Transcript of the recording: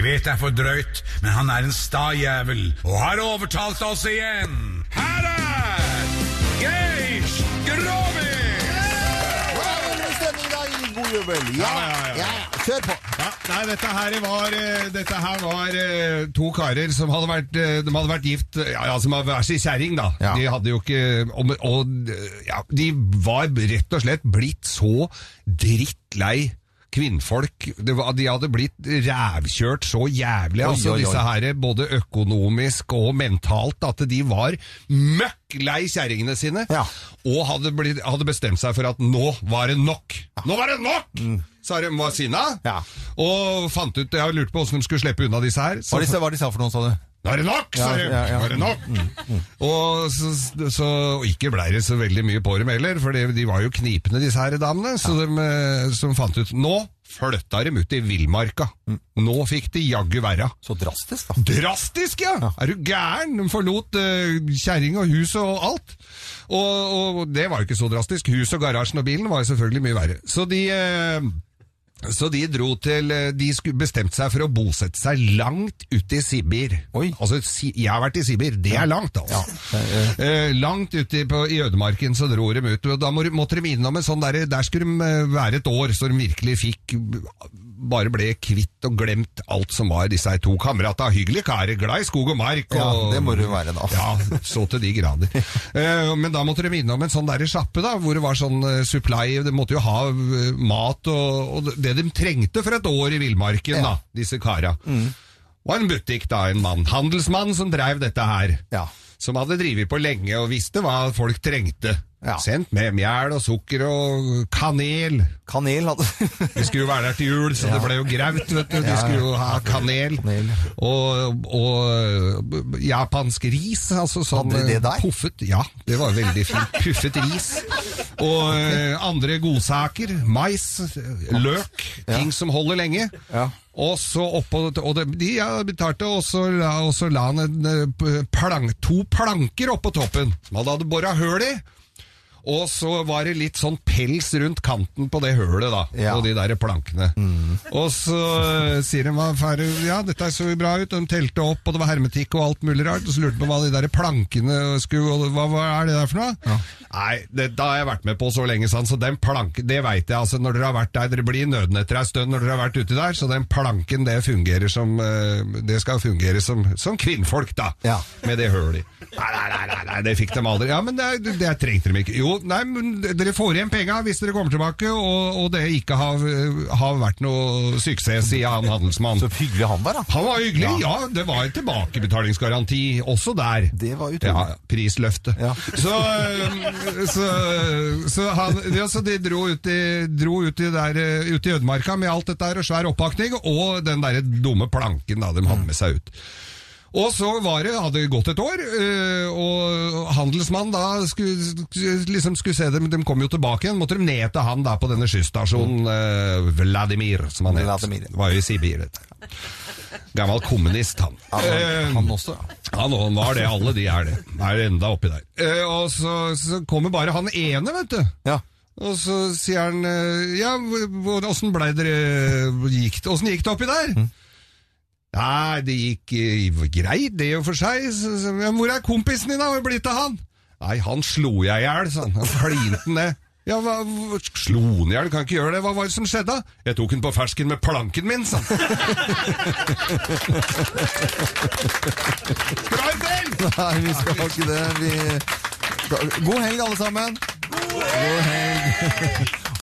Jeg vet det er for drøyt, men han er en sta jævel og har overtalt oss igjen. Her er Geir Grovis! God jubel. Ja, Ja, ja, ja. ja, Kjør på. Ja, nei, dette her var, eh, dette her var eh, to karer som hadde vært, eh, de hadde vært gift, ja, ja, som var hver sin kjerring, da. Ja. De hadde jo ikke Og, og ja, de var rett og slett blitt så drittlei kvinnfolk. Det var, de hadde blitt rævkjørt så jævlig, Oi, altså oi, oi. disse her, både økonomisk og mentalt, at de var møkk lei kjerringene sine. Ja. Og hadde, blitt, hadde bestemt seg for at nå var det nok. Nå var det nok! Sa de var sinna. Mm. Ja. Og fant ut, jeg lurte på hvordan de skulle slippe unna disse her. Så, Hva de, sa- de sa for noe, sa du? Nå er det nok, sa Ja, ja, ja. Nå er det nok! Og så, så og ikke blei det så veldig mye på dem heller, for de, var jo knipende, disse her damene. Så de, eh, som fant ut Nå flytta dem ut i villmarka. Nå fikk de jaggu verra. Så drastisk, da. Drastisk, ja! Er du gæren? De forlot uh, kjerring og hus og alt. Og, og det var jo ikke så drastisk. Huset og garasjen og bilen var jo selvfølgelig mye verre. Så de, eh, så de dro til eh, De bestemte seg for å bosette seg langt ute i Sibir. Oi. Altså, jeg har vært i Sibir. Det er langt, altså. Eh, langt ute på, i ødemarken så dro de ut. og Da måtte de innom en sånn der, der skulle de eh, være et år, så de virkelig fikk bare ble kvitt og glemt alt som var disse to kamerata. Hyggelige karer, glad i skog og mark. Og, Ja, det må du være da. Ja, så til de grader. uh, men da måtte de innom en sånn der sjappe, da, hvor det var sånn eh, supply. De måtte jo ha eh, mat og, og det de trengte for et år i villmarken, da, disse kara. var en butikk, da, en mann. Handelsmann som drev dette her. Ja. Som hadde drevet på lenge og visste hva folk trengte. Ja. Sendt med mjæl og sukker og kanel. Kanel hadde Vi skulle jo være der til jul, så det ble jo graut, vet du. De skulle jo ha kanel. Kanel. Og, og japansk ris, altså sånn Hadde de det eh, der? Puffet, ja, det var veldig fint. Puffet ris. Og eh, andre godsaker. Mais, løk, ting som holder lenge. Ja. Og så oppå og De ja, betalte, og så la, og så la han en, eh, plank, to planker oppå toppen, som han hadde bora høl i. Og så var det litt sånn pels rundt kanten på det hølet, da. Ja. Og de der plankene. Og så eh, sier de færre, ja, dette så bra ut, de telte opp, og det var hermetikk og alt mulig rart. Og så lurte de på hva de der plankene skulle og Hva, hva er det der for noe? Nei, det, da har jeg vært med på så lenge, sånn, så den planken, det veit jeg. altså Når dere har vært der, dere blir nødnetter ei stund når dere har vært uti der, så den planken, det fungerer som eh, Det skal fungere som, som kvinnfolk, da. Ja. Med det hølet i. Nei, nei, nei, nei, nei, det fikk de aldri. Ja, men det, det trengte de ikke. Jo, nei, men dere får igjen penga hvis dere kommer tilbake, og, og det ikke har, har vært noe suksess, sier han handelsmann. Så hyggelig han var, da. Han var hyggelig, ja. Det var en tilbakebetalingsgaranti også der. Det var utrolig. Ja, prisløftet. Ja. Så, øh, så, så, han, ja, så de dro ut i, dro ut i, der, øh, ut i ødemarka med alt dette her, og svær oppakning, og den der dumme planken da de hadde med seg ut. Og så var det, hadde det gått et år, øh, og handelsmannen da skulle, liksom skulle se dem, de kom jo tilbake igjen, måtte de ned til han da på denne skysstasjonen, øh, Vladimir, som han het. Vladimir. Det var jo i Sibir, dette. Gammel kommunist, han. Han, Eh, han også. ja. han han var det, alle de er det. Er enda oppi der. Eh, og så, så kommer bare han ene, vet du. Ja. Og så sier han eh, Ja, åssen blei dere gikk det? Oppi der? Nei, det gikk eh, greit, det og for seg. Så, hvor er kompisen din, da? Hvor er blitt av han? Nei, han slo jeg i hjel, sa han. Han ned. Ja, hva, slo han i hjel? Kan ikke gjøre det. Hva var det som skjedde? Jeg tok han på fersken med planken min, sa han. Del? Nei, vi skal ikke det. Vi... God helg, alle sammen. God helg.